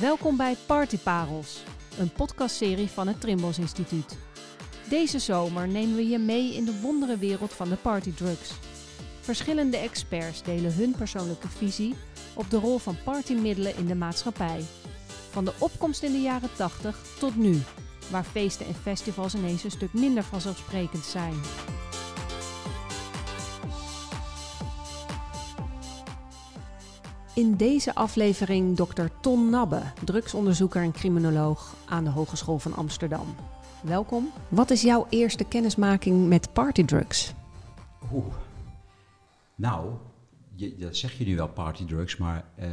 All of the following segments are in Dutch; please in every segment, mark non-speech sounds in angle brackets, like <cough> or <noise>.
Welkom bij Partyparels, een podcastserie van het Trimbos Instituut. Deze zomer nemen we je mee in de wonderenwereld van de partydrugs. Verschillende experts delen hun persoonlijke visie op de rol van partymiddelen in de maatschappij. Van de opkomst in de jaren 80 tot nu, waar feesten en festivals ineens een stuk minder vanzelfsprekend zijn. In deze aflevering Dr. Ton Nabbe, drugsonderzoeker en criminoloog aan de Hogeschool van Amsterdam. Welkom. Wat is jouw eerste kennismaking met partydrugs? Oeh. Nou, je, dat zeg je nu wel, partydrugs, maar uh,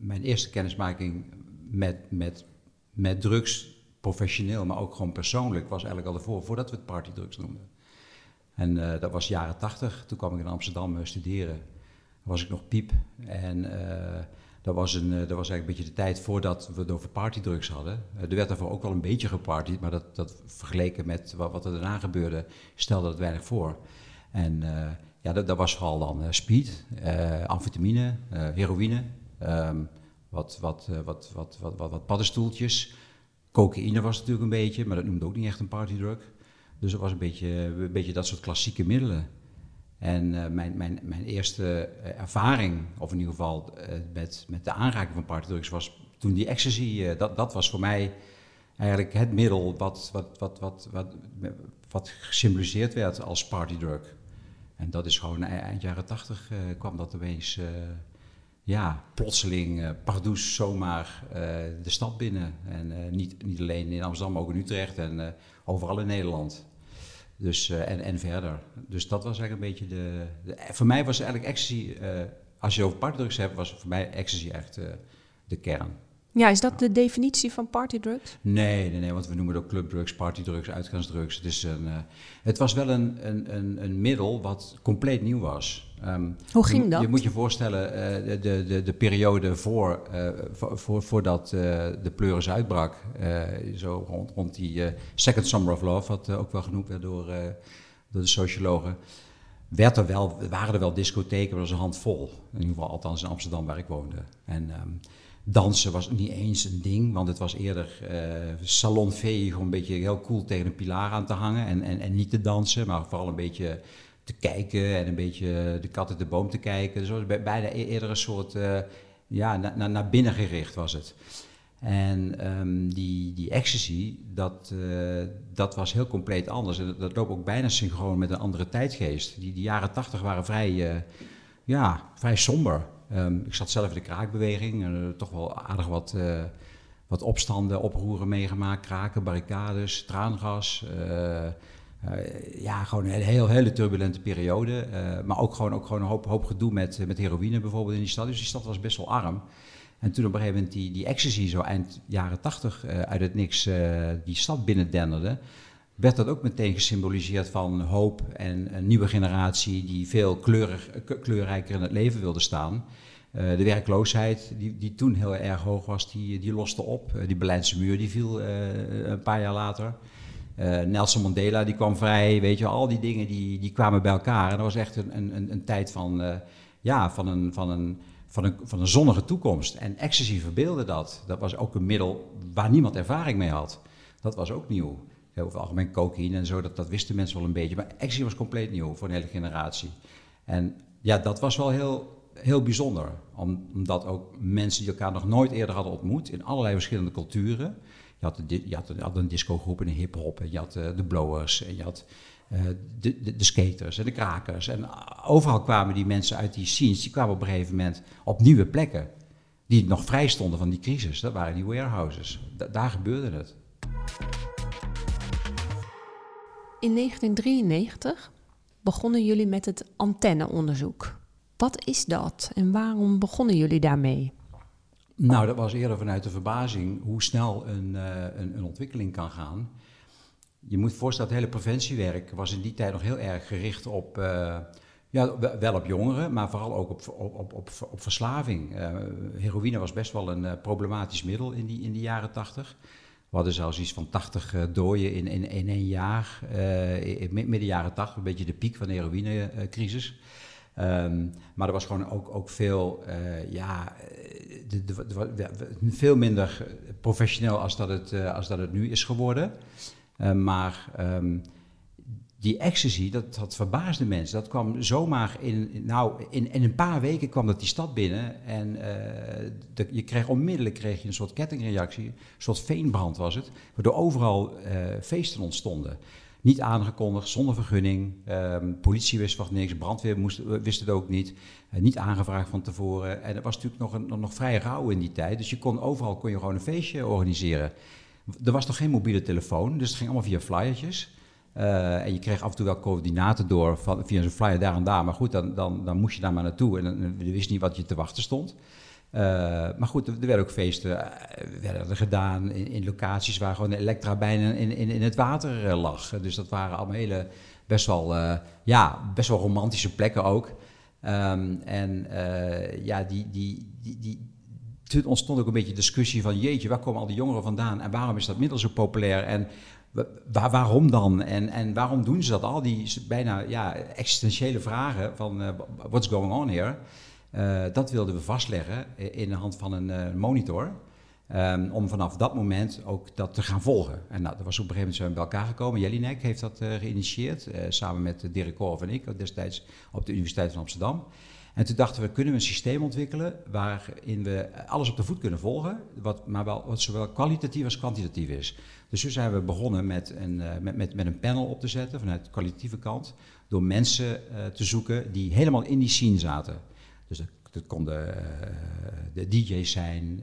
mijn eerste kennismaking met, met, met drugs, professioneel, maar ook gewoon persoonlijk, was eigenlijk al ervoor, voordat we het partydrugs noemden. En uh, dat was jaren tachtig, toen kwam ik in Amsterdam uh, studeren was ik nog piep. En uh, dat, was een, uh, dat was eigenlijk een beetje de tijd voordat we het over partydrugs hadden. Uh, er werd daarvoor ook wel een beetje gepartied, maar dat, dat vergeleken met wat, wat er daarna gebeurde, stelde het weinig voor. En ja, dat, dat, was vooral dan speed, amfetamine, heroïne, um, wat, wat, wat, wat, wat, wat, wat paddenstoeltjes. Cocaïne was natuurlijk een beetje, maar dat noemde ook niet echt een partydrug. Dus het was een beetje, een beetje dat soort klassieke middelen. En uh, mijn, mijn, mijn eerste uh, ervaring, of in ieder geval uh, met, met de aanraking van partydrugs, was toen die ecstasy. dat, dat was voor mij eigenlijk het middel wat, wat, wat, wat, wat, wat gesymboliseerd werd als partydrug. En dat is gewoon eind jaren tachtig kwam dat opeens, ja, plotseling, pardoes zomaar de stad binnen. En niet, niet alleen in Amsterdam, maar ook in Utrecht en overal in Nederland. Dus, uh, en, en verder. Dus dat was eigenlijk een beetje de. de voor mij was eigenlijk ecstasy. Uh, als je over partydrugs hebt, was voor mij ecstasy echt uh, de kern. Ja, is dat de definitie van partydrugs? Nee, nee, nee, want we noemen het ook clubdrugs, partydrugs, uitgaansdrugs. Het, is een, het was wel een, een, een, een middel wat compleet nieuw was. Um, Hoe ging dat? Je, moet je voorstellen, uh, de, de, de periode voor, uh, voor, voor, voordat de pleuris uitbrak, zo rond, rond die Second Summer of Love, wat ook wel genoemd werd door, door de sociologen, werd er wel, waren er wel discotheken, maar dat was een handvol. In ieder geval, althans in Amsterdam waar ik woonde. En um, dansen was niet eens een ding, want het was eerder salonvee, gewoon een beetje heel cool tegen een pilaar aan te hangen en, en, en niet te dansen, maar vooral een beetje te kijken en een beetje de kat uit de boom te kijken. Dus was bijna e-, eerder een soort, uh, ja, naar na, binnen gericht was het. En um, die, die ecstasy, dat, uh, dat was heel compleet anders. En dat, loopt ook bijna synchroon met een andere tijdgeest. Die, die jaren tachtig waren vrij, uh, ja, vrij somber. Um, ik zat zelf in de kraakbeweging, en toch wel aardig wat, wat opstanden, oproeren meegemaakt. Kraken, barricades, traangas... Uh, ja, gewoon een heel, hele turbulente periode. Maar ook gewoon, ook gewoon een hoop, hoop gedoe met, met heroïne bijvoorbeeld in die stad. Dus die stad was best wel arm. En toen op een gegeven moment die, die ecstasy zo eind jaren tachtig uh, uit het niks die stad binnendenderde... werd dat ook meteen gesymboliseerd van hoop en een nieuwe generatie... die veel kleurrijker in het leven wilde staan... de werkloosheid, die, die toen heel erg hoog was, die, die loste op. die Berlijnse muur die viel een paar jaar later. Nelson Mandela die kwam vrij, weet je, al die dingen die, die kwamen bij elkaar. En dat was echt een, een, een tijd van, ja, van, een, van, een, van, een, van een zonnige toekomst. En ecstasy verbeelde dat. Dat was ook een middel waar niemand ervaring mee had. Dat was ook nieuw. Over het algemeen cocaïne en zo, dat, dat wisten mensen wel een beetje. Maar ecstasy was compleet nieuw voor een hele generatie. En ja, dat was wel heel, heel bijzonder. Omdat ook mensen die elkaar nog nooit eerder hadden ontmoet in allerlei verschillende culturen je had, je had, je had een discogroep en een hip-hop, en je had uh, de blowers, en je had uh, de, de, de, skaters en de krakers. En overal kwamen die mensen uit die scenes, die kwamen op een gegeven moment op nieuwe plekken. Die nog vrij stonden van die crisis. Dat waren die warehouses. Da daar gebeurde het. In 1993 begonnen jullie met het antenneonderzoek. Wat is dat en waarom begonnen jullie daarmee? Nou, dat was eerder vanuit de verbazing hoe snel een, uh, een, een, ontwikkeling kan gaan. Je moet voorstellen, dat het hele preventiewerk was in die tijd nog heel erg gericht op, uh, ja, wel op jongeren, maar vooral ook op, op, op, op, verslaving. Uh, heroïne was best wel een problematisch middel in die, in die jaren tachtig. We hadden zelfs iets van 80 dooien in, in, in één jaar, in midden jaren 80, een beetje de piek van de heroïnecrisis. Um, maar er was gewoon ook, ook veel, uh, ja, de, veel minder professioneel als dat het, als dat het nu is geworden. maar um, die ecstasy, dat, dat verbaasde mensen. Dat kwam zomaar in, nou, in, in een paar weken kwam dat die stad binnen. En uh, je kreeg onmiddellijk kreeg je een soort kettingreactie, een soort veenbrand was het. Waardoor overal uh, feesten ontstonden. Niet aangekondigd, zonder vergunning. Um, politie wist van niks, brandweer moest, wist het ook niet. Uh, niet aangevraagd van tevoren. En het was natuurlijk nog, een, nog vrij rauw in die tijd. Dus je kon, overal kon je gewoon een feestje organiseren. Er was nog geen mobiele telefoon, dus het ging allemaal via flyertjes. Uh, en je kreeg af en toe wel coördinaten door van, via zo'n flyer daar en daar. Maar goed, dan, dan, dan moest je daar maar naartoe en dan, je wist niet wat je te wachten stond. Uh, maar goed, er, er werden ook feesten werden er gedaan in, locaties waar gewoon de elektra bijna in, in, in het water lag. Dus dat waren allemaal hele, best wel, ja, best wel romantische plekken ook. Um, en ja, die, die, die, die, toen ontstond ook een beetje discussie van jeetje, waar komen al die jongeren vandaan en waarom is dat middel zo populair? En Waar, waarom dan? En, en waarom doen ze dat? Al die bijna ja, existentiële vragen van uh, what's going on here? Uh, dat wilden we vastleggen in de hand van een uh, monitor. Um, om vanaf dat moment ook dat te gaan volgen. En nou, dat was op een gegeven moment zijn bij elkaar gekomen. Jellinek heeft dat geïnitieerd, samen met Dirk Korf en ik, destijds op de Universiteit van Amsterdam. En toen dachten we, kunnen we een systeem ontwikkelen waarin we alles op de voet kunnen volgen, wat, maar wel, wat zowel kwalitatief als kwantitatief is. Dus zo zijn we begonnen met een, uh, met, met, met een panel op te zetten vanuit de kwalitatieve kant, door mensen uh, te zoeken die helemaal in die scene zaten. Dus dat, konden uh, de DJ's zijn,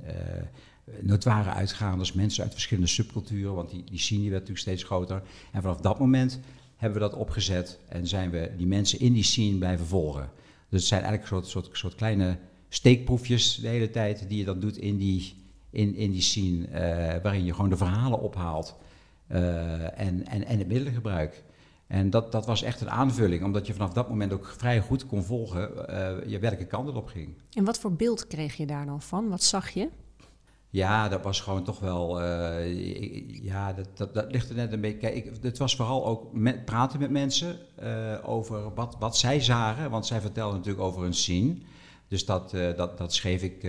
notoire uitgaanders, mensen uit verschillende subculturen, want die, die scene werd natuurlijk steeds groter. En vanaf dat moment hebben we dat opgezet en zijn we die mensen in die scene blijven volgen. Dus het zijn eigenlijk soort, soort, soort kleine steekproefjes de hele tijd die je dan doet in die, in, in die scene, uh, waarin je gewoon de verhalen ophaalt uh, en, en, en het middelengebruik. En dat, dat was echt een aanvulling, omdat je vanaf dat moment ook vrij goed kon volgen uh, je welke kant het op ging. En wat voor beeld kreeg je daar dan van? Wat zag je? Ja, dat was gewoon toch wel. Uh, ja, dat, dat, dat, ligt er net een beetje. Kijk, het was vooral ook praten met mensen uh, over wat, wat zij zagen. Want zij vertelden natuurlijk over hun scene. Dus dat, uh, dat, dat, schreef ik,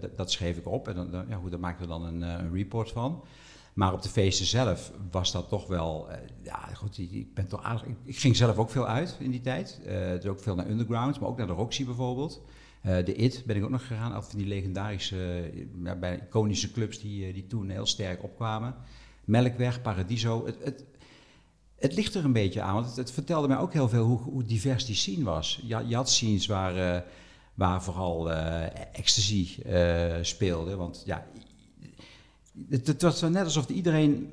dat, dat, schreef ik op. En dan, ja, goed, daar maakten we dan een, een, report van. Maar op de feesten zelf was dat toch wel. ja, goed, ik, ben toch ik, ging zelf ook veel uit in die tijd. dus ook veel naar Underground, maar ook naar de Roxy bijvoorbeeld. Uh, de IT ben ik ook nog gegaan, af van die legendarische, ja, bij iconische clubs die, eh, die toen heel sterk opkwamen. Melkweg, Paradiso. Het, het, het ligt er een beetje aan, want het, het, vertelde mij ook heel veel hoe, hoe divers die scene was. Je, je had scenes waar, waar vooral ecstasy speelde. Want ja, het, het was net alsof iedereen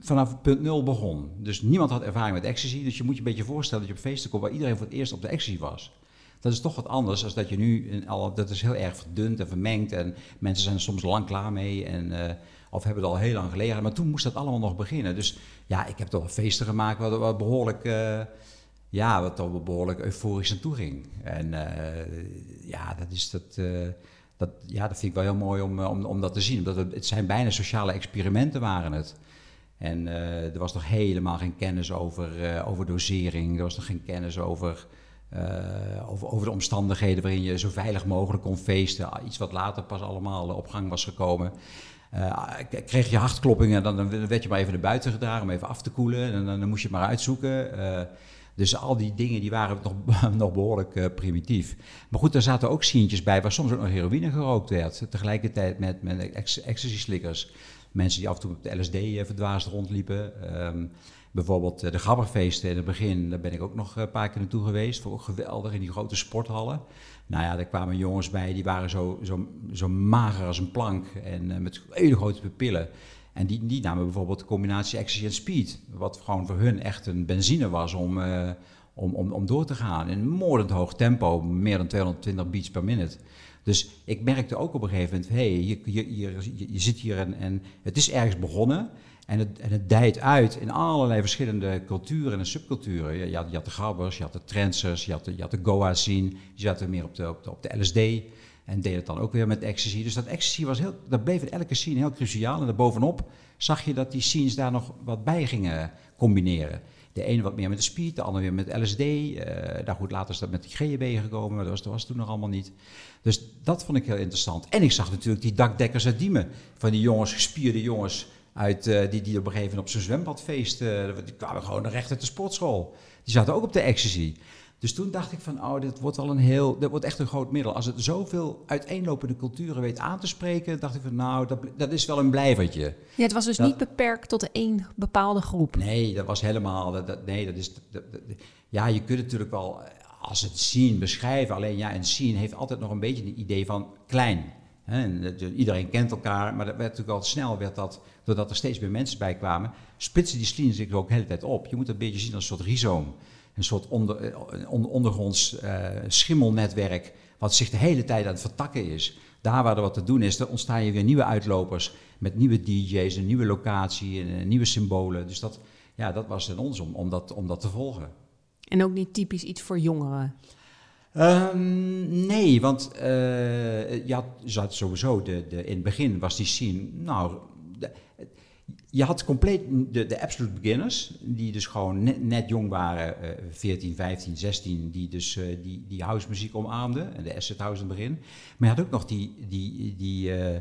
vanaf punt nul begon. Dus niemand had ervaring met ecstasy. Dus je moet je een beetje voorstellen dat je op feesten komt waar iedereen voor het eerst op de ecstasy was. Dat is toch wat anders dan dat je nu, al, dat is heel erg verdund en vermengd en mensen zijn er soms lang klaar mee en, uh, of hebben het al heel lang gelegen. Maar toen moest dat allemaal nog beginnen. Dus ja, ik heb toch feesten gemaakt wat, behoorlijk, uh, ja, wat behoorlijk euforisch naartoe ging. En uh, ja, dat is dat... Dat, ja, dat vind ik wel heel mooi om, om, om dat te zien. Omdat het, zijn bijna sociale experimenten waren het. En er was nog helemaal geen kennis over, over dosering. Er was nog geen kennis over uh, over, over, de omstandigheden waarin je zo veilig mogelijk kon feesten. Iets wat later pas allemaal op gang was gekomen. Uh, kreeg je hartkloppingen, dan, dan werd je maar even naar buiten gedragen om even af te koelen. En dan, dan moest je het maar uitzoeken. Dus al die dingen die waren nog, <laughs> nog behoorlijk primitief. Maar goed, er zaten ook sientjes bij waar soms ook nog heroïne gerookt werd. Tegelijkertijd met, met ecstasy-slikkers. Mensen die af en toe op de LSD verdwaasd rondliepen. Um, Bijvoorbeeld eh, de Gabberfeesten in het begin, daar ben ik ook nog een paar keer naartoe geweest. Ook geweldig in die grote sporthallen. Nou ja, daar kwamen jongens bij, die waren zo, zo, zo mager als een plank en uh, met hele grote pupillen. En die, die namen bijvoorbeeld de combinatie ecstasy en speed. Wat gewoon voor hun echt een benzine was om, om, om, om door te gaan. In een moordend hoog tempo, meer dan 220 beats per minute. Dus ik merkte ook op een gegeven moment, hé, hey, je, je, je, je, zit hier en, en het is ergens begonnen. En het, en het dijt uit in allerlei verschillende culturen en subculturen. Je, je, had, je had, de grabbers, je had de trancers, je had de, je had de Goa scene. Die zaten meer op de, op de, LSD en deden het dan ook weer met ecstasy. Dus dat ecstasy was heel, dat bleef in elke scene heel cruciaal. En daarbovenop zag je dat die scenes daar nog wat bij gingen combineren. De ene wat meer met de speed, de andere weer met LSD. Uh, nou goed, later is dat met de GHB gekomen, maar dat was, dat was toen nog allemaal niet. Dus dat vond ik heel interessant. En ik zag natuurlijk die dakdekkers uit Diemen. Van die jongens, gespierde jongens, uit, uh, die, die op een gegeven moment op zijn zwembadfeest, uh, die kwamen gewoon recht uit de sportschool. Die zaten ook op de ecstasy. Dus toen dacht ik van, oh, dit wordt al een heel, dit wordt echt een groot middel. Als het zoveel uiteenlopende culturen weet aan te spreken, dacht ik van, nou, dat, dat is wel een blijvertje. Ja, het was dus niet beperkt tot één bepaalde groep. Nee, dat was helemaal, dat, dat nee, dat is, ja, je kunt natuurlijk wel als het scene beschrijven, alleen ja, een scene heeft altijd nog een beetje een idee van klein. Hè? iedereen kent elkaar, maar dat werd natuurlijk al snel, werd dat, doordat er steeds meer mensen bij kwamen, spitsen die scene zich ook de hele tijd op. Je moet het een beetje zien als een soort rhizoom een soort onder, eh, ondergronds uh, schimmelnetwerk, wat zich de hele tijd aan het vertakken is. Daar waar er wat te doen is, dan ontstaan je weer nieuwe uitlopers met nieuwe DJ's, een nieuwe locatie en uh, nieuwe symbolen. Dus dat, ja, dat was in ons om, om, dat, om dat te volgen. En ook niet typisch iets voor jongeren? Um, nee, want uh, je had, sowieso, de, de, in het begin was die scene, nou, je had compleet de, de absolute beginners, die dus gewoon net, jong waren, uh, 14, 15, 16, die dus uh, die, die house muziek omarmden, en de acid house in het begin. Maar je had ook nog die, die, die, uh,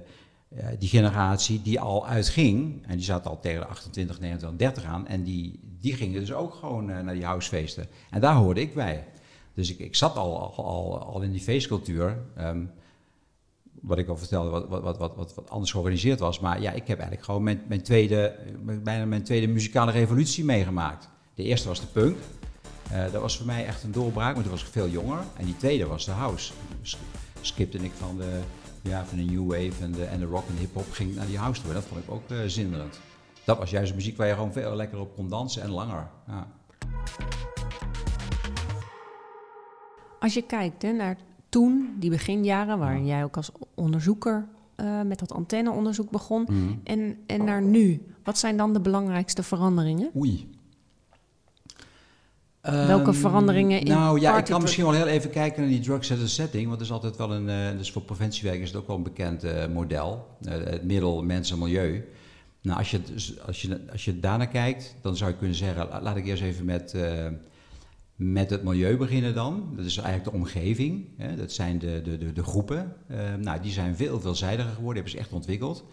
die generatie die al uitging, en die zat al tegen de 28, 29, 30 aan, en die, die gingen dus ook gewoon naar die housefeesten. En daar hoorde ik bij. Dus ik, ik zat al, al, al in die feestcultuur. Um, wat ik al vertelde, wat, wat, wat, wat, anders georganiseerd was. Maar ja, ik heb eigenlijk gewoon mijn, mijn tweede, bijna mijn tweede muzikale revolutie meegemaakt. De eerste was de punk. Uh, dat was voor mij echt een doorbraak, maar toen was ik veel jonger. En die tweede was de house. Skipte ik van de, ja, van de new wave en de, en de rock en hip-hop, ging naar die house toe. dat vond ik ook uh, zinderend. Dat was juist muziek waar je gewoon veel lekker op kon dansen en langer. Ja. Als je kijkt hè, naar toen, die beginjaren, waarin jij ook als onderzoeker uh, met dat antenneonderzoek begon, mm. en, en naar nu. Wat zijn dan de belangrijkste veranderingen? Oei. Welke um, veranderingen in Nou ja, ik kan misschien wel heel even kijken naar die drugs as a setting. Want dat is altijd wel een. Uh, dus voor preventiewerk is het ook wel een bekend uh, model. Uh, het middel, mensen, milieu. Nou, als je, als, je, als je daarnaar kijkt, dan zou je kunnen zeggen. Laat ik eerst even met met het milieu beginnen dan. Dat is eigenlijk de omgeving. Hè. Dat zijn de, de, de, de groepen. Uh, nou, die zijn veel veelzijdiger geworden, hebben ze echt ontwikkeld.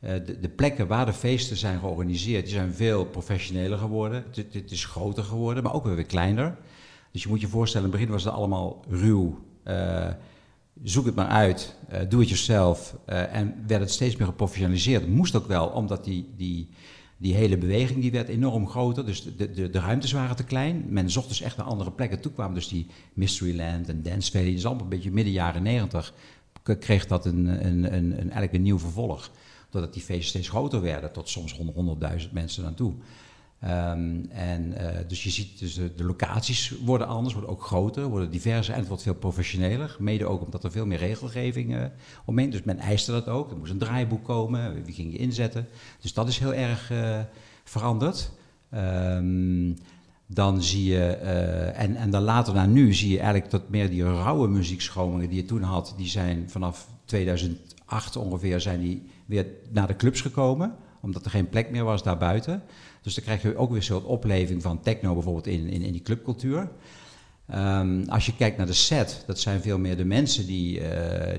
Uh, de, de, plekken waar de feesten zijn georganiseerd, die zijn veel professioneler geworden. Het, is groter geworden, maar ook weer kleiner. Dus je moet je voorstellen, in het begin was het allemaal ruw. Uh, zoek het maar uit, doe het jezelf. en werd het steeds meer geprofessionaliseerd. Moest ook wel, omdat die, die, die hele beweging die werd enorm groter, dus de, de, de ruimtes waren te klein. Men zocht dus echt naar andere plekken. Toen kwamen dus die Mysteryland en Dance Valley, dus allemaal een beetje midden jaren negentig, kreeg dat een, een, een, een, eigenlijk een nieuw vervolg. Doordat die feesten steeds groter werden, tot soms 100.000 mensen naartoe. Um, en uh, dus je ziet, dus de, locaties worden anders, worden ook groter, worden diverser en het wordt veel professioneler. Mede ook omdat er veel meer regelgeving uh, omheen. Dus men eiste dat ook. Er moest een draaiboek komen, wie ging je inzetten. Dus dat is heel erg uh, veranderd. Um, dan zie je, en, en dan later naar nu, zie je eigenlijk dat meer die rauwe muziekschomingen die je toen had, die zijn vanaf 2008 ongeveer zijn die weer naar de clubs gekomen, omdat er geen plek meer was daarbuiten. Dus dan krijg je ook weer een soort opleving van techno bijvoorbeeld in, in, in die clubcultuur. Um, als je kijkt naar de set, dat zijn veel meer de mensen die, uh,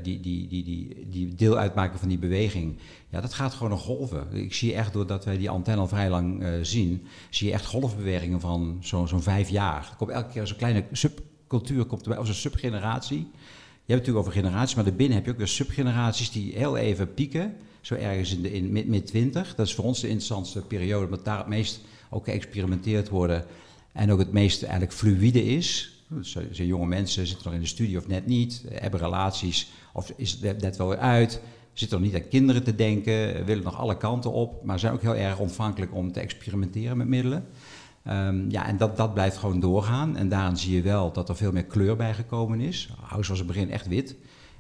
die, die, die, die, die deel uitmaken van die beweging. Ja, dat gaat gewoon een golven. Ik zie echt, doordat wij die antenne al vrij lang uh, zien, zie je echt golfbewegingen van zo'n zo'n vijf jaar. Komt elke keer zo'n kleine subcultuur, komt erbij, of zo'n subgeneratie. Je hebt het natuurlijk over generaties, maar daarbinnen heb je ook weer subgeneraties die heel even pieken zo ergens in, de, in mid, 20. Dat is voor ons de interessantste periode, omdat daar het meest ook geëxperimenteerd worden en ook het meest eigenlijk fluïde is. Dus zijn jonge mensen zitten nog in de studie of net niet, hebben relaties of is het net wel weer uit, zitten nog niet aan kinderen te denken, willen nog alle kanten op, maar zijn ook heel erg ontvankelijk om te experimenteren met middelen. Um, ja, en dat, dat blijft gewoon doorgaan. En daarin zie je wel dat er veel meer kleur bij gekomen is. House was in het begin echt wit.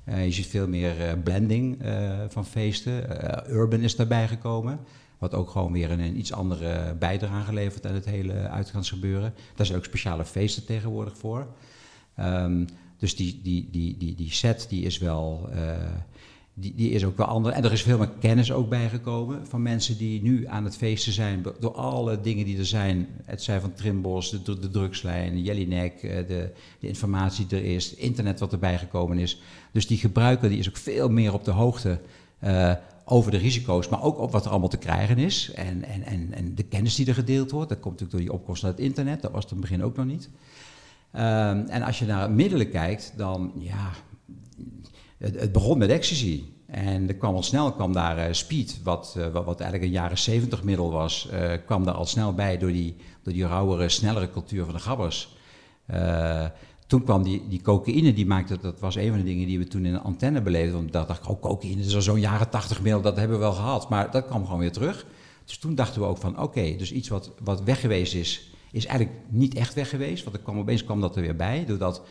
Uh, je ziet veel meer uh, blending uh, van feesten. urban is daarbij gekomen. Wat ook gewoon weer een, iets andere bijdrage levert aan het hele uitgaansgebeuren. Daar zijn ook speciale feesten tegenwoordig voor. Um, dus die, die, die, die, die set die is wel. Die, die is ook wel anders. En er is veel meer kennis ook bijgekomen van mensen die nu aan het feesten zijn. Door alle dingen die er zijn. Het zijn van Trimbos, de, de drugslijn, Jellinek, de, de informatie die er is, internet wat erbij gekomen is. Dus die gebruiker die is ook veel meer op de hoogte over de risico's, maar ook op wat er allemaal te krijgen is. En, en, en, en de kennis die er gedeeld wordt. Dat komt natuurlijk door die opkomst naar het internet. Dat was het in het begin ook nog niet. Ehm, en als je naar middelen kijkt, dan ja, het, begon met ecstasy. En er kwam al snel kwam daar uh, speed, wat, uh, wat, wat, eigenlijk een jaren 70 middel was, uh, kwam daar al snel bij door die, door die rauwere, snellere cultuur van de gabbers toen kwam die, die cocaïne, die maakte, dat was een van de dingen die we toen in de antenne beleefden. Want dat dacht ik, oh cocaïne, is zo'n jaren tachtig middel, dat hebben we wel gehad. Maar dat kwam gewoon weer terug. Dus toen dachten we ook van, oké, dus iets wat, wat weg geweest is, is eigenlijk niet echt weg geweest. Want er kwam, opeens kwam dat er weer bij, doordat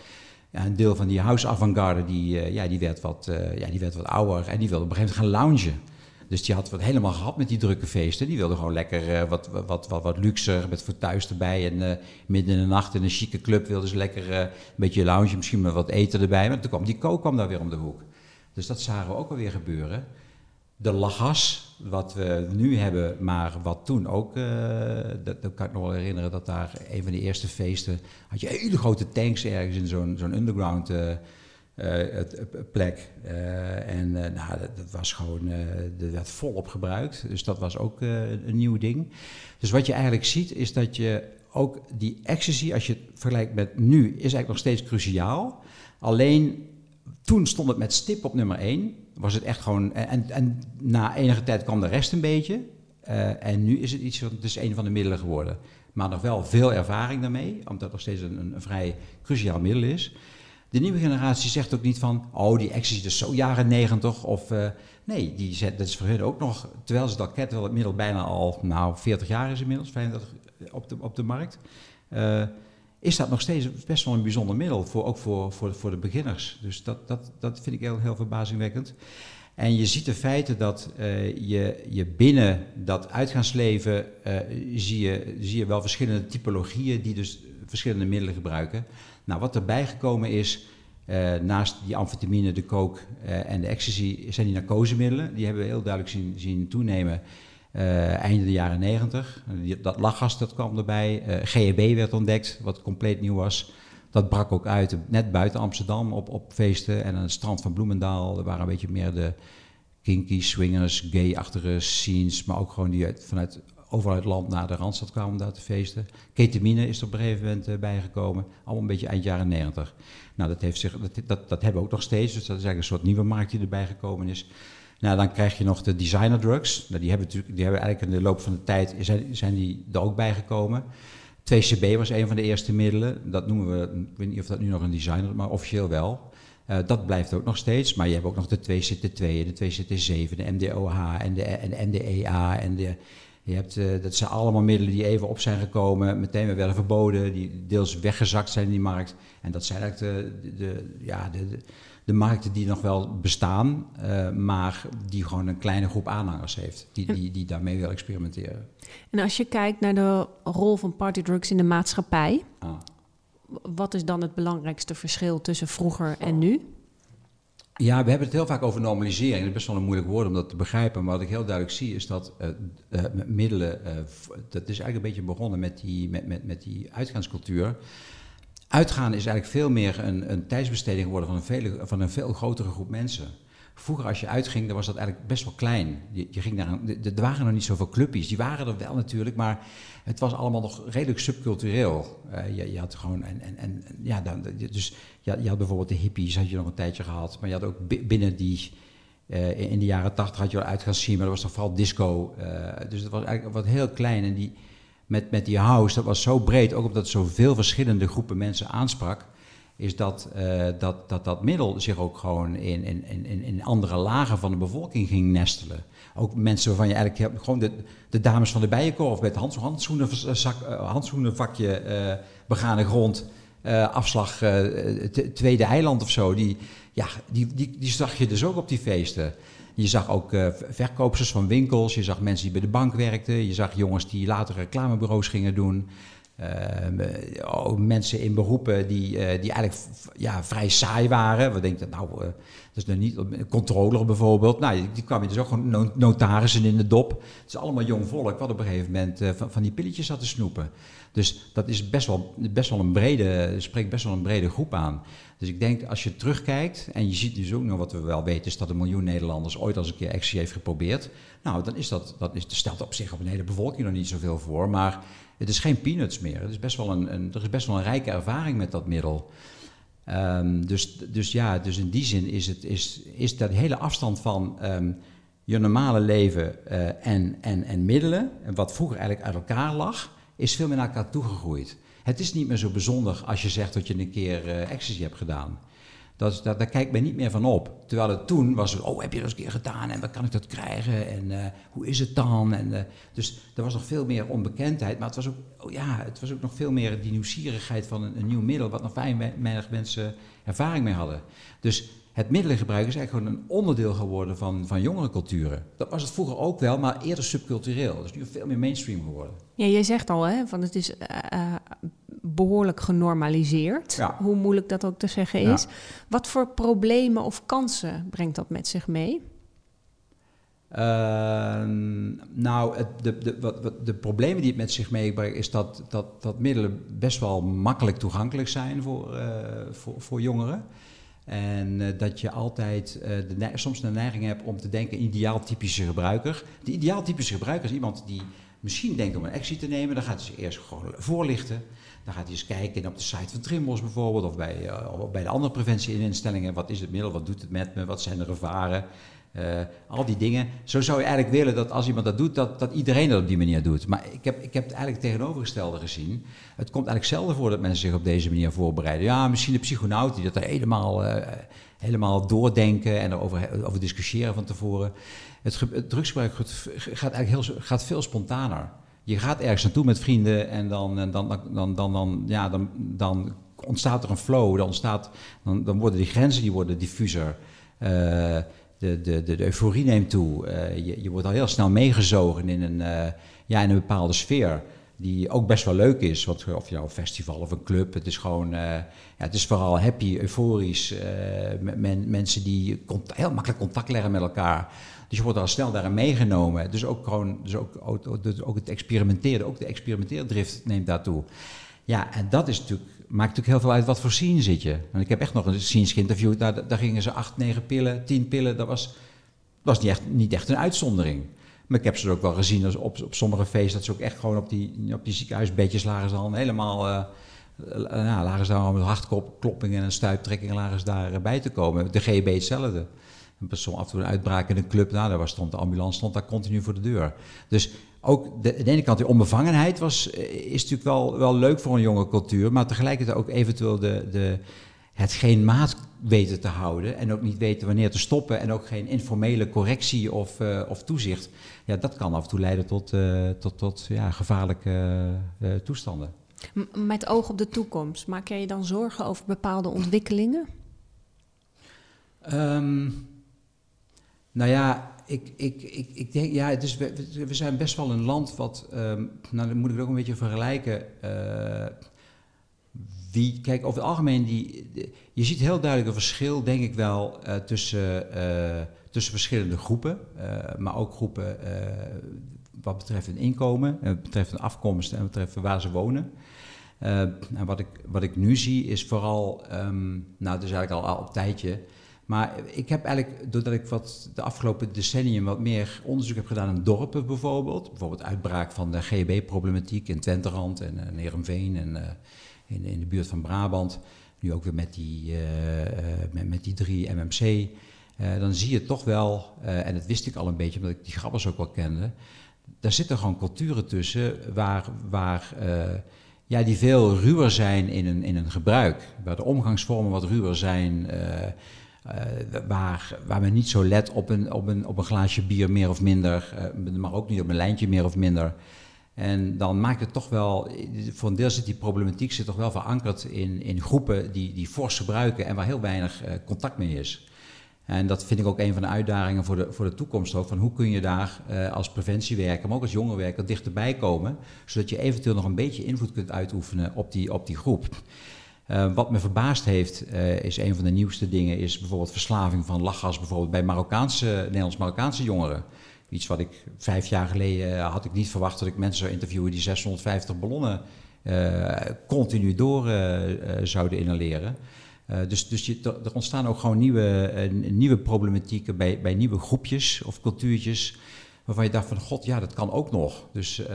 ja, een deel van die house avant-garde, die, uh, ja, die, werd wat, uh, ja, die werd wat ouder en die wilde op een gegeven moment gaan loungen. Dus die had wat helemaal gehad met die drukke feesten. Die wilde gewoon lekker uh, wat, wat, wat, wat luxer, met voor thuis erbij. En midden in de nacht in een chique club wilden ze lekker een beetje lounge, misschien met wat eten erbij. Maar toen kwam die kook kwam daar weer om de hoek. Dus dat zagen we ook alweer gebeuren. De lagas, wat we nu hebben, maar wat toen ook, dat, dat, kan ik nog wel herinneren, dat daar een van de eerste feesten, had je hele grote tanks ergens in zo'n zo'n underground uh, plek. Uh, en nou, dat, dat, was gewoon, dat werd volop gebruikt. Dus dat was ook een nieuw ding. Dus wat je eigenlijk ziet is dat je ook die ecstasy, als je het vergelijkt met nu, is eigenlijk nog steeds cruciaal. Alleen toen stond het met stip op nummer 1. Was het echt gewoon. En, en na enige tijd kwam de rest een beetje. en nu is het iets, het is een van de middelen geworden. Maar nog wel veel ervaring daarmee, omdat het nog steeds een, een, vrij cruciaal middel is. De nieuwe generatie zegt ook niet van, oh die ecstasy is zo jaren negentig of... Uh, nee, die zet, dat is voor ook nog, terwijl ze dat wel het middel bijna al, nou 40 jaar is inmiddels, 35 op de, op de markt. Uh, is dat nog steeds best wel een bijzonder middel, voor, ook voor, voor, voor de beginners. Dus dat, dat, dat vind ik heel, heel verbazingwekkend. En je ziet de feiten dat uh, je, je binnen dat uitgaansleven uh, zie, je, zie je wel verschillende typologieën die dus verschillende middelen gebruiken. Nou, wat erbij gekomen is, uh, naast die amfetamine, de coke en de ecstasy, zijn die narcosemiddelen. Die hebben we heel duidelijk zien, zien toenemen einde de jaren 90. Dat lachgas dat kwam erbij. GHB werd ontdekt, wat compleet nieuw was. Dat brak ook uit, net buiten Amsterdam, op, op feesten. En aan het strand van Bloemendaal, er waren een beetje meer de kinky, swingers, gay-achtige scenes. Maar ook gewoon die vanuit overal het land naar de Randstad kwamen daar te feesten. Ketamine is er op een gegeven moment uh, bijgekomen. Allemaal een beetje eind jaren 90. Nou, dat, heeft zich, dat, dat, dat hebben we ook nog steeds. Dus dat is eigenlijk een soort nieuwe markt die erbij gekomen is. Nou, dan krijg je nog de designer drugs. Nou, die, hebben die hebben eigenlijk in de loop van de tijd zijn, zijn die er ook bijgekomen. 2CB was een van de eerste middelen. Dat noemen we, ik weet niet of dat nu nog een designer maar officieel wel. Uh, dat blijft ook nog steeds. Maar je hebt ook nog de 2CT2, de 2CT7, de MDOH en de, en de MDEA en de je hebt, uh, dat zijn allemaal middelen die even op zijn gekomen, meteen weer werden verboden, die deels weggezakt zijn in die markt. En dat zijn eigenlijk de, de, ja, de, de, markten die nog wel bestaan, uh, maar die gewoon een kleine groep aanhangers heeft, die, die, die daarmee wil experimenteren. En als je kijkt naar de rol van partydrugs in de maatschappij, ah. wat is dan het belangrijkste verschil tussen vroeger en nu? Ja, we hebben het heel vaak over normalisering. Het is best wel een moeilijk woord om dat te begrijpen. Maar wat ik heel duidelijk zie is dat uh, uh, middelen. Uh, dat is eigenlijk een beetje begonnen met die, met, met, met die uitgaanscultuur. Uitgaan is eigenlijk veel meer een, een tijdsbesteding geworden van een, vele, van een veel grotere groep mensen. Vroeger als je uitging, dan was dat eigenlijk best wel klein. Je, je ging naar een, er waren nog niet zoveel clubjes. Die waren er wel natuurlijk, maar het was allemaal nog redelijk subcultureel. Uh, je, je, had gewoon, en, en, en ja, dan, dus je, je, had bijvoorbeeld de hippies, had je nog een tijdje gehad. Maar je had ook binnen die, uh, in de jaren tachtig had je wel uit gaan zien, maar dat was toch vooral disco. Uh, dus het was eigenlijk wat heel klein. En die, met, met die house, dat was zo breed, ook omdat het zoveel verschillende groepen mensen aansprak is dat, uh, dat, dat dat middel zich ook gewoon in, in, in, in andere lagen van de bevolking ging nestelen. Ook mensen waarvan je eigenlijk gewoon de, de dames van de bijenkorf met hands, handschoenenzak, uh, handschoenenvakje uh, begane grond, afslag tweede eiland of zo, die, ja, die, die, die zag je dus ook op die feesten. Je zag ook verkoopsters van winkels, je zag mensen die bij de bank werkten, je zag jongens die later reclamebureaus gingen doen. oh, mensen in beroepen die, die eigenlijk ja, vrij saai waren. We denken, nou, dat is nou niet... Controller bijvoorbeeld. Nou, die kwamen dus ook gewoon notarissen in de dop. Het is allemaal jong volk wat op een gegeven moment van, van die pilletjes zat te snoepen. Dus dat is best wel, best wel een brede, spreekt best wel een brede groep aan. Dus ik denk, als je terugkijkt, en je ziet dus ook nog wat we wel weten, is dat een miljoen Nederlanders ooit als een keer actie heeft geprobeerd. Nou, dan is dat, dat, is, stelt op zich op een hele bevolking nog niet zoveel voor, maar het is geen peanuts meer. Het is best wel een, een er is best wel een rijke ervaring met dat middel. Um, dus, dus ja, dus in die zin is, het, is, is dat hele afstand van um, je normale leven uh, en, en, en middelen, wat vroeger eigenlijk uit elkaar lag, is veel meer naar elkaar toegegroeid. Het is niet meer zo bijzonder als je zegt dat je een keer uh, ecstasy hebt gedaan. Dat, daar kijkt men niet meer van op. Terwijl het toen was, oh, heb je dat eens een keer gedaan en waar kan ik dat krijgen en uh, hoe is het dan? En, uh, dus er was nog veel meer onbekendheid, maar het was ook, oh ja, het was ook nog veel meer die nieuwsgierigheid van een, een nieuw middel, wat nog weinig mensen ervaring mee hadden. Dus het middelengebruik is eigenlijk gewoon een onderdeel geworden van, van jongere culturen. Dat was het vroeger ook wel, maar eerder subcultureel. Dus nu veel meer mainstream geworden. Ja, jij zegt al, hè, van het is uh, behoorlijk genormaliseerd. Ja. Hoe moeilijk dat ook te zeggen is. Ja. Wat voor problemen of kansen brengt dat met zich mee? Uh, nou, het, de, de, wat, de problemen die het met zich meebrengt, is dat, dat, dat middelen best wel makkelijk toegankelijk zijn voor, uh, voor, voor jongeren. En uh, dat je altijd uh, de soms de neiging hebt om te denken ideaaltypische gebruiker. De ideaaltypische gebruiker is iemand die misschien denkt om een actie te nemen. Dan gaat hij zich eerst gewoon voorlichten. Dan gaat hij eens kijken op de site van Trimbos bijvoorbeeld. Of bij, of bij de andere preventieinstellingen. Wat is het middel? Wat doet het met me? Wat zijn de gevaren? Uh, al die dingen. Zo zou je eigenlijk willen dat als iemand dat doet, dat, dat iedereen dat op die manier doet. Maar ik heb, ik heb het eigenlijk tegenovergestelde gezien. Het komt eigenlijk zelden voor dat mensen zich op deze manier voorbereiden. Ja, misschien de psychonaut die dat er helemaal, uh, helemaal doordenken en erover over discussiëren van tevoren. Het, het gaat eigenlijk heel, gaat veel spontaner. Je gaat ergens naartoe met vrienden en dan, dan, dan, dan, dan, dan, ja, dan, dan ontstaat er een flow. Dan, ontstaat, dan, dan worden die grenzen die worden diffuser. Uh, de, de, de, euforie neemt toe. Uh, je, je wordt al heel snel meegezogen in een, uh, ja, in een bepaalde sfeer. Die ook best wel leuk is. Wat, of je een festival of een club. Het is gewoon. Uh, ja, het is vooral happy, euforisch. Men, mensen die heel makkelijk contact leggen met elkaar. Dus je wordt al snel daarin meegenomen. Dus ook gewoon. Dus ook, ook, ook het experimenteren. Ook de experimenteerdrift neemt daartoe. Ja, en dat is natuurlijk maakt natuurlijk heel veel uit wat voor scene zit je. Ik heb echt nog een scenes geïnterviewd, daar, gingen ze acht, negen pillen, tien pillen. Dat was, was niet, echt, niet echt een uitzondering. Maar ik heb ze ook wel gezien als op, op sommige feesten, dat ze ook echt gewoon op die, op die ziekenhuisbedjes lagen ze dan helemaal... Uh, nou, lagen ze daar met hartkloppingen en stuiptrekkingen lagen ze daarbij te komen. De GB hetzelfde. Een persoon af en toe een uitbraak in een club, nou, daar stond de ambulance stond daar continu voor de deur. Dus ook de, de ene kant die onbevangenheid was, eh, is natuurlijk wel, wel leuk voor een jonge cultuur, maar tegelijkertijd ook eventueel de, de, het geen maat weten te houden en ook niet weten wanneer te stoppen en ook geen informele correctie of, uh, of toezicht. Ja, dat kan af en toe leiden tot, uh, tot, tot ja, gevaarlijke uh, toestanden. Met oog op de toekomst, maak jij je dan zorgen over bepaalde ontwikkelingen? Um, nou ja, ik, ik, ik, ik denk, ja, het is, we, zijn best wel een land wat, um, nou dan moet ik het ook een beetje vergelijken. Uh, wie, kijk, over het algemeen, die, je ziet heel duidelijk een verschil, denk ik wel, uh, tussen, uh, tussen verschillende groepen. maar ook groepen wat betreft hun inkomen, wat betreft hun afkomst en wat betreft waar ze wonen. en wat ik, wat ik nu zie is vooral, um, nou, dus eigenlijk al, al een tijdje maar ik heb eigenlijk, doordat ik wat de afgelopen decennium wat meer onderzoek heb gedaan in dorpen bijvoorbeeld, bijvoorbeeld uitbraak van de GHB-problematiek in Twenterand en uh, Neerenveen en uh, in, in, de buurt van Brabant, nu ook weer met die, uh, met, met, die drie MMC, dan zie je toch wel, en dat wist ik al een beetje omdat ik die grappers ook wel kende, daar zitten gewoon culturen tussen waar, waar ja, die veel ruwer zijn in een, in een gebruik, waar de omgangsvormen wat ruwer zijn. Uh, waar, waar men niet zo let op een, op, een, op een glaasje bier meer of minder, uh, maar ook niet op een lijntje meer of minder. En dan maakt het toch wel, voor een deel zit die problematiek zit toch wel verankerd in, in groepen die, die fors gebruiken en waar heel weinig uh, contact mee is. En dat vind ik ook een van de uitdagingen voor de, voor de toekomst ook. Van hoe kun je daar als preventiewerker, maar ook als jongerenwerker dichterbij komen. Zodat je eventueel nog een beetje invloed kunt uitoefenen op die, op die groep. Uh, wat me verbaasd heeft, uh, is een van de nieuwste dingen, is bijvoorbeeld verslaving van lachgas bijvoorbeeld bij Marokkaanse, Nederlands-Marokkaanse jongeren. Iets wat ik vijf jaar geleden had ik niet verwacht dat ik mensen zou interviewen die 650 ballonnen continu door zouden inhaleren. Dus dus je, er ontstaan ook gewoon nieuwe, nieuwe problematieken bij, bij nieuwe groepjes of cultuurtjes. Waarvan je dacht van, god, ja, dat kan ook nog. Dus, uh,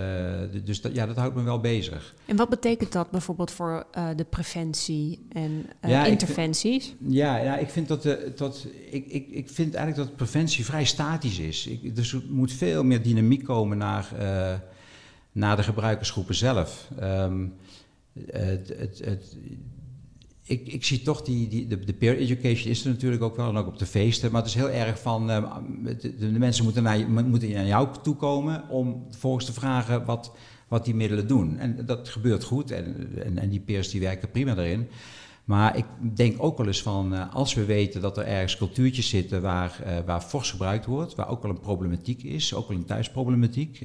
dus dat, ja, dat houdt me wel bezig. En wat betekent dat bijvoorbeeld voor de preventie en ja, interventies? Ik ja, ja, ik vind dat, dat ik, ik, ik vind eigenlijk dat preventie vrij statisch is. Ik, dus er moet veel meer dynamiek komen naar, naar de gebruikersgroepen zelf. Um, het, het, het, ik, ik zie toch die, die, de, peer education is er natuurlijk ook wel en ook op de feesten. Maar het is heel erg van uh, de, mensen moeten naar, moeten naar jou toe komen om volgens te vragen wat, wat die middelen doen. En dat gebeurt goed en, en, en die peers die werken prima daarin. Maar ik denk ook wel eens van, uh, als we weten dat er ergens cultuurtjes zitten waar, uh, waar fors gebruikt wordt, waar ook wel een problematiek is, ook wel een thuisproblematiek,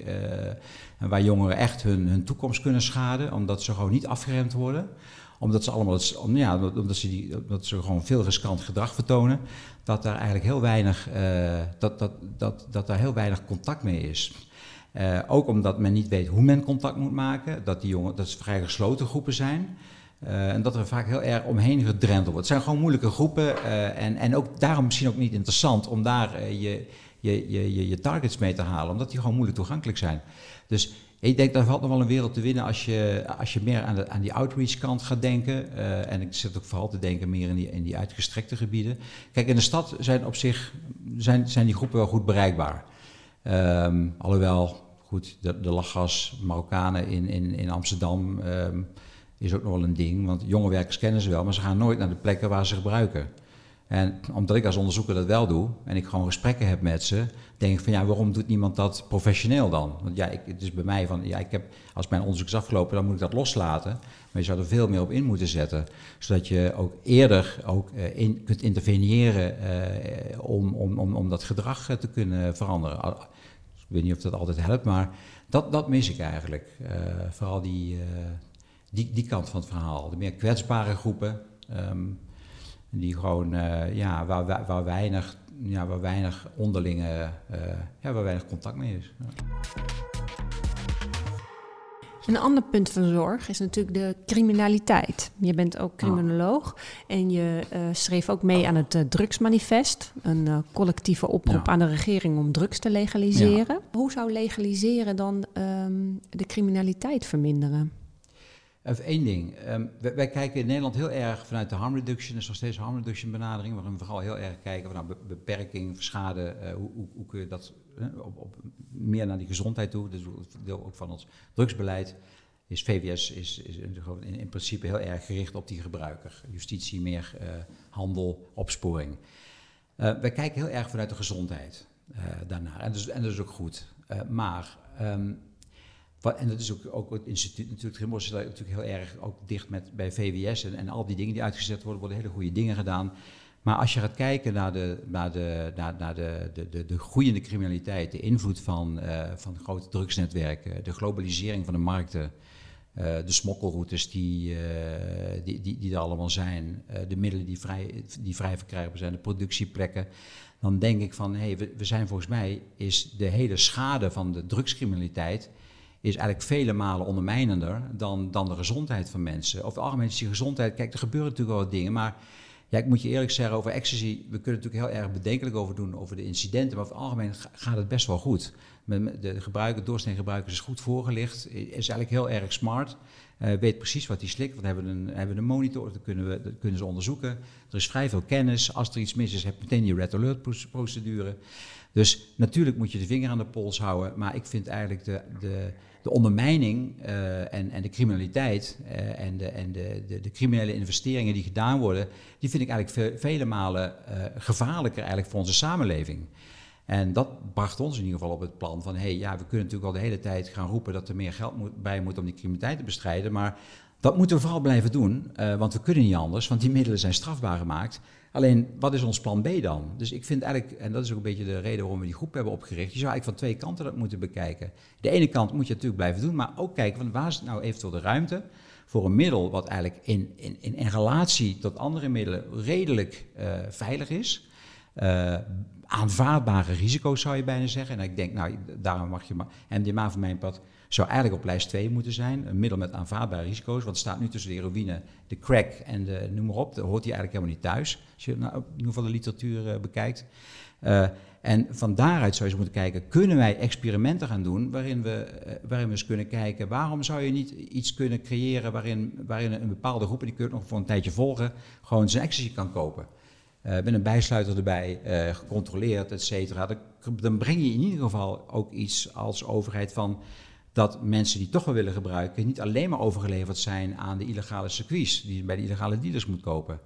en waar jongeren echt hun, hun toekomst kunnen schaden, omdat ze gewoon niet afgeremd worden omdat ze allemaal, ja, omdat ze, die, omdat ze gewoon veel riskant gedrag vertonen, dat daar eigenlijk heel weinig, uh, dat, dat, dat, dat daar heel weinig contact mee is. Uh, ook omdat men niet weet hoe men contact moet maken, dat die jongen, dat ze vrij gesloten groepen zijn. Uh, en dat er vaak heel erg omheen gedrenteld wordt. Het zijn gewoon moeilijke groepen en, en ook daarom misschien ook niet interessant om daar je, je, je, je targets mee te halen, omdat die gewoon moeilijk toegankelijk zijn. Dus ik denk dat valt nog wel een wereld te winnen als je, als je meer aan, de, aan die outreach kant gaat denken. Uh, en ik zit ook vooral te denken meer in die, in die uitgestrekte gebieden. Kijk, in de stad zijn op zich zijn, zijn die groepen wel goed bereikbaar. Um, alhoewel, goed, de, de lachgas, Marokkanen in, in, in Amsterdam um, is ook nog wel een ding. Want jonge werkers kennen ze wel, maar ze gaan nooit naar de plekken waar ze gebruiken. En omdat ik als onderzoeker dat wel doe en ik gewoon gesprekken heb met ze, denk ik van ja, waarom doet niemand dat professioneel dan? Want ja, ik, het is bij mij van ja, ik heb, als mijn onderzoek is afgelopen, dan moet ik dat loslaten. Maar je zou er veel meer op in moeten zetten, zodat je ook eerder ook, in, kunt interveneren uh, om, om, om, om dat gedrag uh, te kunnen veranderen. Ik weet niet of dat altijd helpt, maar dat, dat mis ik eigenlijk. vooral die, die, die kant van het verhaal. De meer kwetsbare groepen. Um, die gewoon, uh, ja, waar, waar, weinig, ja, waar weinig onderlinge, uh, ja, waar weinig contact mee is. Ja. Een ander punt van zorg is natuurlijk de criminaliteit. Je bent ook criminoloog ah. en je uh, schreef ook mee aan het uh, drugsmanifest. Een uh, collectieve oproep ja. aan de regering om drugs te legaliseren. Ja. Hoe zou legaliseren dan um, de criminaliteit verminderen? Even één ding. Um, wij, wij, kijken in Nederland heel erg vanuit de harm reduction, is nog steeds harm reduction benadering, waarin we vooral heel erg kijken van nou, beperking, schade, uh, hoe, hoe, hoe, kun je dat op, op, meer naar die gezondheid toe, dus deel ook van ons drugsbeleid, is VWS is, is in, in, principe heel erg gericht op die gebruiker. Justitie meer uh, handel, opsporing. wij kijken heel erg vanuit de gezondheid daarnaar en, dus, en dat is ook goed. maar um, en dat is ook, ook het instituut natuurlijk, Trimbos is natuurlijk heel erg ook dicht met, bij VWS en, en al die dingen die uitgezet worden, worden hele goede dingen gedaan. Maar als je gaat kijken naar de, naar de, naar, naar de, de, de, de groeiende criminaliteit, de invloed van, uh, van grote drugsnetwerken, de globalisering van de markten, uh, de smokkelroutes die, uh, die, die, die er allemaal zijn, de middelen die vrij, die vrij verkrijgbaar zijn, de productieplekken, dan denk ik van hé, hey, we, we zijn volgens mij, is de hele schade van de drugscriminaliteit is eigenlijk vele malen ondermijnender dan, dan de gezondheid van mensen. Over het algemeen is die gezondheid, kijk, er gebeuren natuurlijk wel wat dingen, maar ja, ik moet je eerlijk zeggen over ecstasy, we kunnen natuurlijk heel erg bedenkelijk over doen, over de incidenten, maar over het algemeen gaat het best wel goed. De gebruiker, doorsnee gebruikers is goed voorgelicht, is eigenlijk heel erg smart, uh, weet precies wat hij slikt, want we hebben een, hebben een monitor, dat kunnen, we, dat kunnen ze onderzoeken. Er is vrij veel kennis, als er iets mis is, heb je meteen die red alert procedure. Dus natuurlijk moet je de vinger aan de pols houden, maar ik vind eigenlijk de, de de ondermijning uh, en, en de criminaliteit uh, en, de, en de, de, criminele investeringen die gedaan worden, die vind ik eigenlijk ve vele malen uh, gevaarlijker eigenlijk voor onze samenleving. En dat bracht ons in ieder geval op het plan van, hé, hey, ja, we kunnen natuurlijk al de hele tijd gaan roepen dat er meer geld moet, bij moet om die criminaliteit te bestrijden, maar Dat moeten we vooral blijven doen, uh, want we kunnen niet anders, want die middelen zijn strafbaar gemaakt. Alleen, wat is ons plan B dan? Dus ik vind eigenlijk, en dat is ook een beetje de reden waarom we die groep hebben opgericht, je zou eigenlijk van twee kanten dat moeten bekijken. De ene kant moet je natuurlijk blijven doen, maar ook kijken, van waar is nou eventueel de ruimte voor een middel wat eigenlijk in, in, in, in relatie tot andere middelen redelijk uh, veilig is. Uh, aanvaardbare risico's zou je bijna zeggen. En ik denk, nou, daarom mag je maar. MDMA voor mijn pad zou eigenlijk op lijst 2 moeten zijn. Een middel met aanvaardbare risico's. Want het staat nu tussen de heroïne, de crack en de noem maar op. Daar hoort hij eigenlijk helemaal niet thuis. Als je nou, in ieder geval de literatuur uh, bekijkt. Uh, en van daaruit zou je eens moeten kijken, kunnen wij experimenten gaan doen waarin we, uh, waarin we eens kunnen kijken, waarom zou je niet iets kunnen creëren waarin, waarin een bepaalde groep, en die kun je nog voor een tijdje volgen, gewoon zijn ecstasy kan kopen. Uh, met een bijsluiter erbij, gecontroleerd, et cetera. Dan, dan, breng je in ieder geval ook iets als overheid van dat mensen die toch wel willen gebruiken, niet alleen maar overgeleverd zijn aan de illegale circuits, die je bij de illegale dealers moet kopen.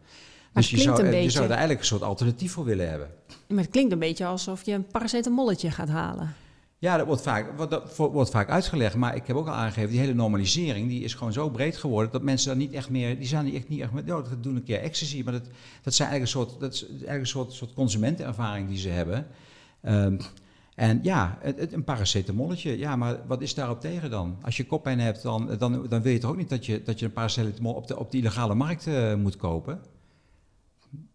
Maar dus je zou, beetje... je zou er eigenlijk een soort alternatief voor willen hebben. Maar het klinkt een beetje alsof je een paracetamolletje gaat halen. Ja, dat wordt vaak, dat wordt vaak uitgelegd. Maar ik heb ook al aangegeven, die hele normalisering die is gewoon zo breed geworden dat mensen dan niet echt meer, die zijn echt niet echt meer, oh, dat doen een keer ecstasy. Maar dat, dat, zijn eigenlijk een soort, dat is eigenlijk een soort, soort consumentenervaring die ze hebben. Um, en ja, een paracetamolletje, ja, maar wat is daarop tegen dan? Als je koppijn hebt, dan, dan, dan wil je toch ook niet dat je, dat je een paracetamol op de, op de illegale markt uh, moet kopen?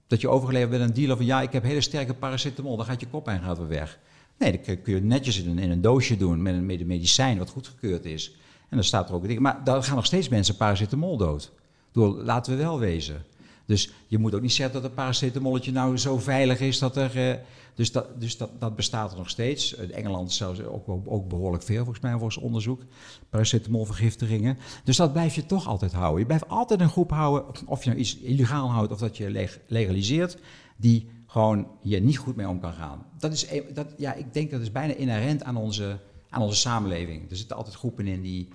Dat je overgeleverd bent een dealer van, ja, ik heb hele sterke paracetamol, dan gaat je koppijn gaat weg. Nee, dat kun je netjes in een, in een doosje doen met een medicijn wat goedgekeurd is. En dan staat er ook een ding. Maar daar gaan nog steeds mensen paracetamol dood. Door, laten we wel wezen. Dus je moet ook niet zeggen dat een paracetamolletje nou zo veilig is dat er. Uh, dus dat, dus dat, dat bestaat er nog steeds. In Engeland zelfs ook, ook, behoorlijk veel, volgens mij, volgens onderzoek. Paracetamolvergiftigingen. Dus dat blijf je toch altijd houden. Je blijft altijd een groep houden, of je nou iets illegaal houdt of dat je leg, legaliseert, die gewoon hier niet goed mee om kan gaan. Dat is, dat, ja, ik denk dat is bijna inherent aan onze, aan onze samenleving. Er zitten altijd groepen in die,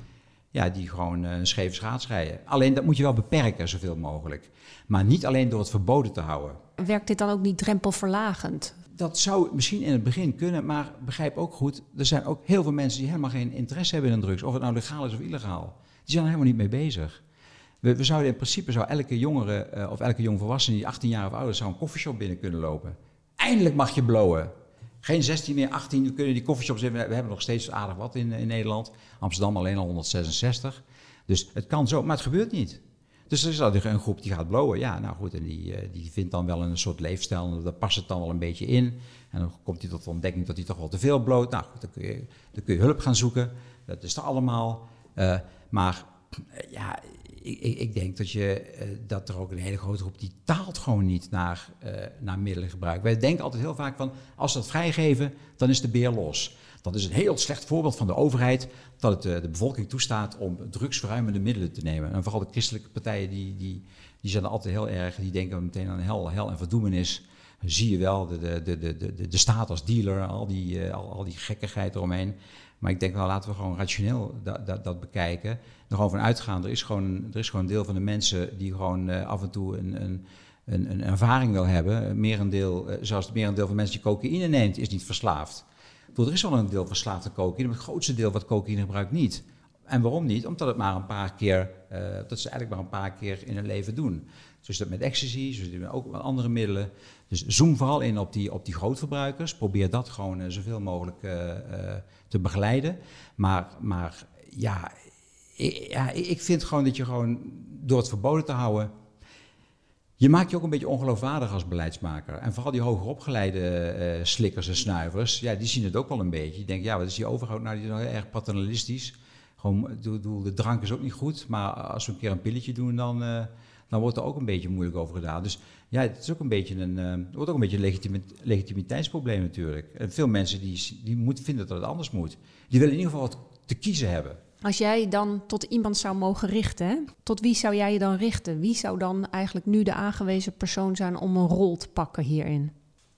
ja, die gewoon een scheve schaats rijden. Alleen dat moet je wel beperken, zoveel mogelijk. Maar niet alleen door het verboden te houden. Werkt dit dan ook niet drempelverlagend? Dat zou misschien in het begin kunnen, maar begrijp ook goed, er zijn ook heel veel mensen die helemaal geen interesse hebben in drugs. Of het nou legaal is of illegaal. Die zijn er helemaal niet mee bezig. We, we zouden in principe zou elke jongere uh, of elke jongvolwassene die 18 jaar of ouder zou een koffieshop binnen kunnen lopen. Eindelijk mag je blowen. Geen 16 meer, 18. We kunnen die koffieshops. We hebben nog steeds aardig wat in, in Nederland. Amsterdam alleen al 166. Dus het kan zo, maar het gebeurt niet. Dus er is altijd een groep die gaat blowen. Ja, nou goed, en die, die vindt dan wel een soort leefstijl. En daar past het dan wel een beetje in. En dan komt hij tot de ontdekking dat hij toch wel te veel bloot. Nou goed, dan kun je, dan kun je hulp gaan zoeken. Dat is er allemaal. Uh, maar ja, ik, ik, denk dat, je, uh, dat er ook een hele grote groep die taalt gewoon niet naar, uh, naar middelengebruik. Wij denken altijd heel vaak van, als ze dat vrijgeven, dan is de beer los. Dat is een heel slecht voorbeeld van de overheid, dat het uh, de bevolking toestaat om drugsverruimende middelen te nemen. En vooral de christelijke partijen, die, die, die zijn altijd heel erg, die denken meteen aan hel, hel en verdoemenis. Zie je wel, de, de, de, de, de staat als dealer, al die, al die gekkigheid eromheen. Maar ik denk wel, laten we gewoon rationeel dat, dat, dat bekijken. Er gewoon van uitgaan, er is gewoon, er is gewoon een deel van de mensen die gewoon uh, af en toe een, een, een, een ervaring wil hebben. Merendeel, uh, zoals het merendeel van mensen die cocaïne neemt, is niet verslaafd. Er is wel een deel verslaafd aan cocaïne, maar het grootste deel wat cocaïne gebruikt niet. En waarom niet? Omdat het maar een paar keer, dat ze eigenlijk maar een paar keer in hun leven doen. Zo dat met ecstasy, zo dat ook met andere middelen. Dus zoom vooral in op die, op die grootverbruikers. Probeer dat gewoon uh, zoveel mogelijk uh, uh, te begeleiden. Maar, maar ja, ik, ja, ik vind gewoon dat je gewoon door het verboden te houden. Je maakt je ook een beetje ongeloofwaardig als beleidsmaker. En vooral die hoger opgeleide slikkers en snuivers, ja, die zien het ook wel een beetje. Die denken, ja, wat is die overgroot? Nou, die is heel erg paternalistisch. Gewoon, de drank is ook niet goed, maar als we een keer een pilletje doen, dan, uh, dan wordt er ook een beetje moeilijk over gedaan. Dus ja, het is ook een beetje een, uh, wordt ook een beetje een legitimi legitimiteitsprobleem natuurlijk. En veel mensen die, die moeten vinden dat het anders moet. Die willen in ieder geval wat te kiezen hebben. Als jij dan tot iemand zou mogen richten, tot wie zou jij je dan richten? Wie zou dan eigenlijk nu de aangewezen persoon zijn om een rol te pakken hierin?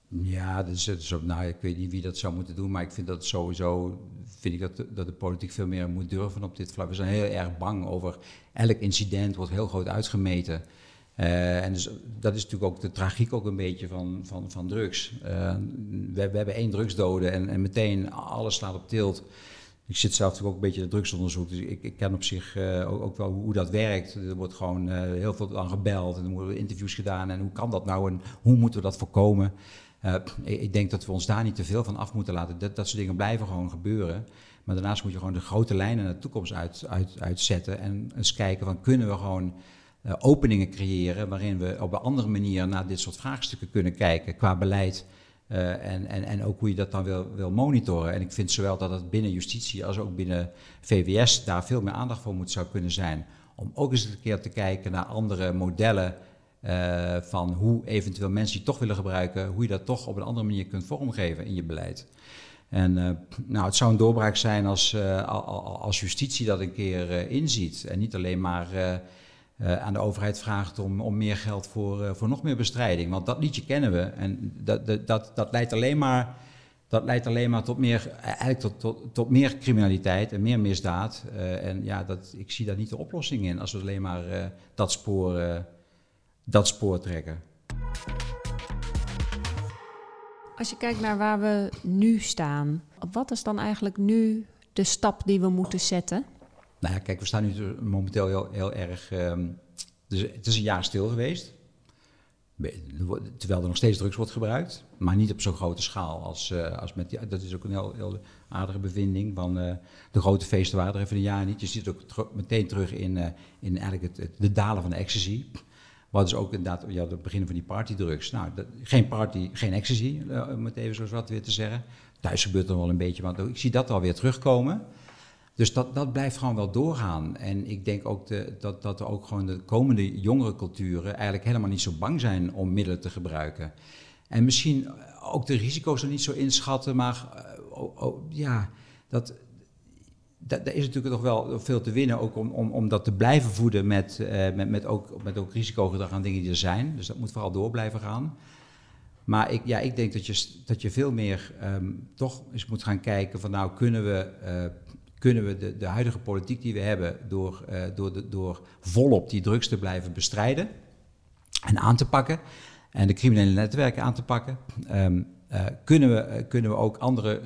Ja, is, dat is, nou, ik weet niet wie dat zou moeten doen, maar ik vind dat sowieso vind ik dat de, dat de politiek veel meer moet durven op dit vlak. We zijn heel erg bang over elk incident, wordt heel groot uitgemeten. Uh, en dus, dat is natuurlijk ook de tragiek ook een beetje van, van, van drugs. Uh, we, we, hebben één drugsdode en, en meteen alles slaat op tilt. ik zit zelf natuurlijk ook een beetje in het drugsonderzoek, dus ik, ik ken op zich uh, ook, ook, wel hoe dat werkt. Er wordt gewoon heel veel aan gebeld en er worden interviews gedaan. En hoe kan dat nou en hoe moeten we dat voorkomen? Uh, ik denk dat we ons daar niet te veel van af moeten laten. Dat, dat soort dingen blijven gewoon gebeuren. Maar daarnaast moet je gewoon de grote lijnen naar de toekomst uit, uit, uitzetten. En eens kijken van kunnen we gewoon openingen creëren waarin we op een andere manier naar dit soort vraagstukken kunnen kijken qua beleid uh, en, en, en ook hoe je dat dan wil, wil monitoren. En ik vind zowel dat het binnen justitie als ook binnen VWS daar veel meer aandacht voor moet zou kunnen zijn. Om ook eens een keer te kijken naar andere modellen uh, van hoe eventueel mensen die toch willen gebruiken, hoe je dat toch op een andere manier kunt vormgeven in je beleid. En uh, nou, het zou een doorbraak zijn als, als justitie dat een keer inziet. En niet alleen maar aan de overheid vraagt om, om meer geld voor, voor nog meer bestrijding. Want dat liedje kennen we en dat, dat, dat, dat leidt alleen maar, dat leidt alleen maar tot, meer, eigenlijk tot, tot, meer criminaliteit en meer misdaad. En ja, dat, ik zie daar niet de oplossing in als we alleen maar dat, spoor, dat spoor trekken. Als je kijkt naar waar we nu staan, wat is dan eigenlijk nu de stap die we moeten zetten? Nou ja, kijk, we staan nu momenteel heel, heel erg. Um, dus het is een jaar stil geweest. Terwijl er nog steeds drugs wordt gebruikt, maar niet op zo'n grote schaal als, uh, als met die, Dat is ook een heel, heel aardige bevinding. Van, uh, de grote feesten waren er even een jaar niet. Je ziet het ook meteen terug in, uh, in eigenlijk het, de dalen van de ecstasy. Wat is ook inderdaad ja, het begin van die partydrugs. Nou, dat, geen party, geen ecstasy, om het even zo wat weer te zeggen. Thuis gebeurt er wel een beetje, maar ik zie dat alweer terugkomen. Dus dat, dat blijft gewoon wel doorgaan. En ik denk ook de, dat, dat er ook gewoon de komende jongere culturen eigenlijk helemaal niet zo bang zijn om middelen te gebruiken. En misschien ook de risico's er niet zo inschatten, maar oh, ja, dat, daar is natuurlijk nog wel veel te winnen, ook om, om, om dat te blijven voeden met, uh, met, met, ook, met ook risicogedrag aan dingen die er zijn. Dus dat moet vooral door blijven gaan. Maar ik, ja, ik denk dat je, dat je veel meer um, toch eens moet gaan kijken van nou kunnen we uh, kunnen we de, de huidige politiek die we hebben door, uh, door, de, door volop die drugs te blijven bestrijden en aan te pakken en de criminele netwerken aan te pakken, uh, kunnen, we, kunnen we ook andere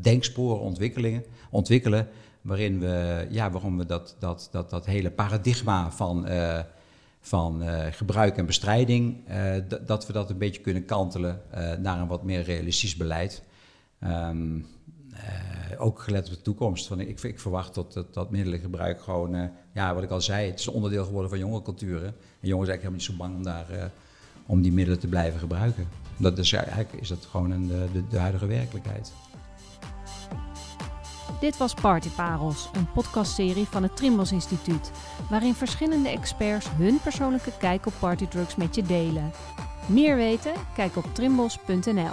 denksporen ontwikkelingen, ontwikkelen waarin we, ja, waarom we dat, dat, dat, dat hele paradigma van, van gebruik en bestrijding, dat we dat een beetje kunnen kantelen naar een wat meer realistisch beleid. Uh, ook gelet op de toekomst. Van, ik, ik verwacht dat, dat, dat middelengebruik gewoon, ja, wat ik al zei, het is een onderdeel geworden van jonge culturen. En jongens zijn eigenlijk helemaal niet zo bang om, daar, om die middelen te blijven gebruiken. Dat is, eigenlijk is dat gewoon een, de, de huidige werkelijkheid. Dit was Partyparels, een podcastserie van het Trimbos Instituut, waarin verschillende experts hun persoonlijke kijk op partydrugs met je delen. Meer weten? Kijk op trimbos.nl.